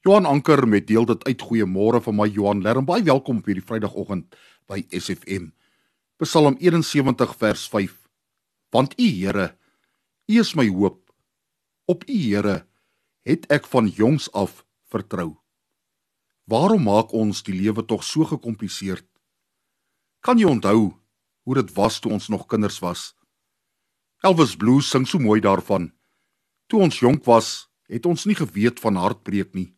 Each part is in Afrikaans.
Johan Anker met deel dit uit goeiemôre van my Johan Lerm. Baie welkom op hierdie Vrydagoggend by SFM. Psalm 71 vers 5. Want U Here, U is my hoop. Op U Here het ek van jongs af vertrou. Waarom maak ons die lewe tog so gekompliseerd? Kan jy onthou hoe dit was toe ons nog kinders was? Elvis Blue sing so mooi daarvan. Toe ons jonk was, het ons nie geweet van hartbreek nie.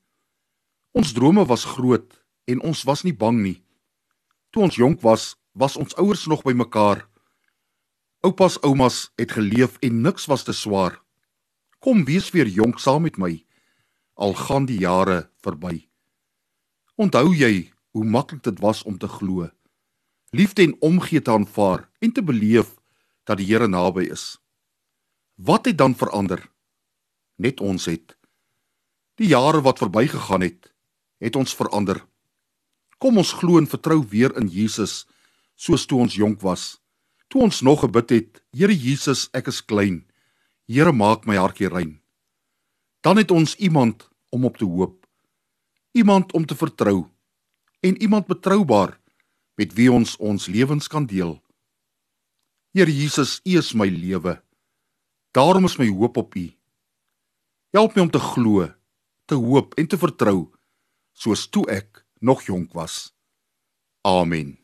Ons drome was groot en ons was nie bang nie. Toe ons jonk was, was ons ouers nog by mekaar. Oupas, oumas het geleef en niks was te swaar. Kom wees weer jonk saam met my. Al gaan die jare verby. Onthou jy hoe maklik dit was om te glo? Liefde en omgee te aanvaar en te beleef dat die Here naby is. Wat het dan verander? Net ons het die jare wat verbygegaan het het ons verander. Kom ons glo en vertrou weer in Jesus soos toe ons jonk was. Toe ons nog gebid het, Here Jesus, ek is klein. Here maak my hartjie rein. Dan het ons iemand om op te hoop. Iemand om te vertrou en iemand betroubaar met wie ons ons lewens kan deel. Here Jesus, U is my lewe. Daarom is my hoop op U. Help my om te glo, te hoop en te vertrou soos toe ek nog jonk was. Amen.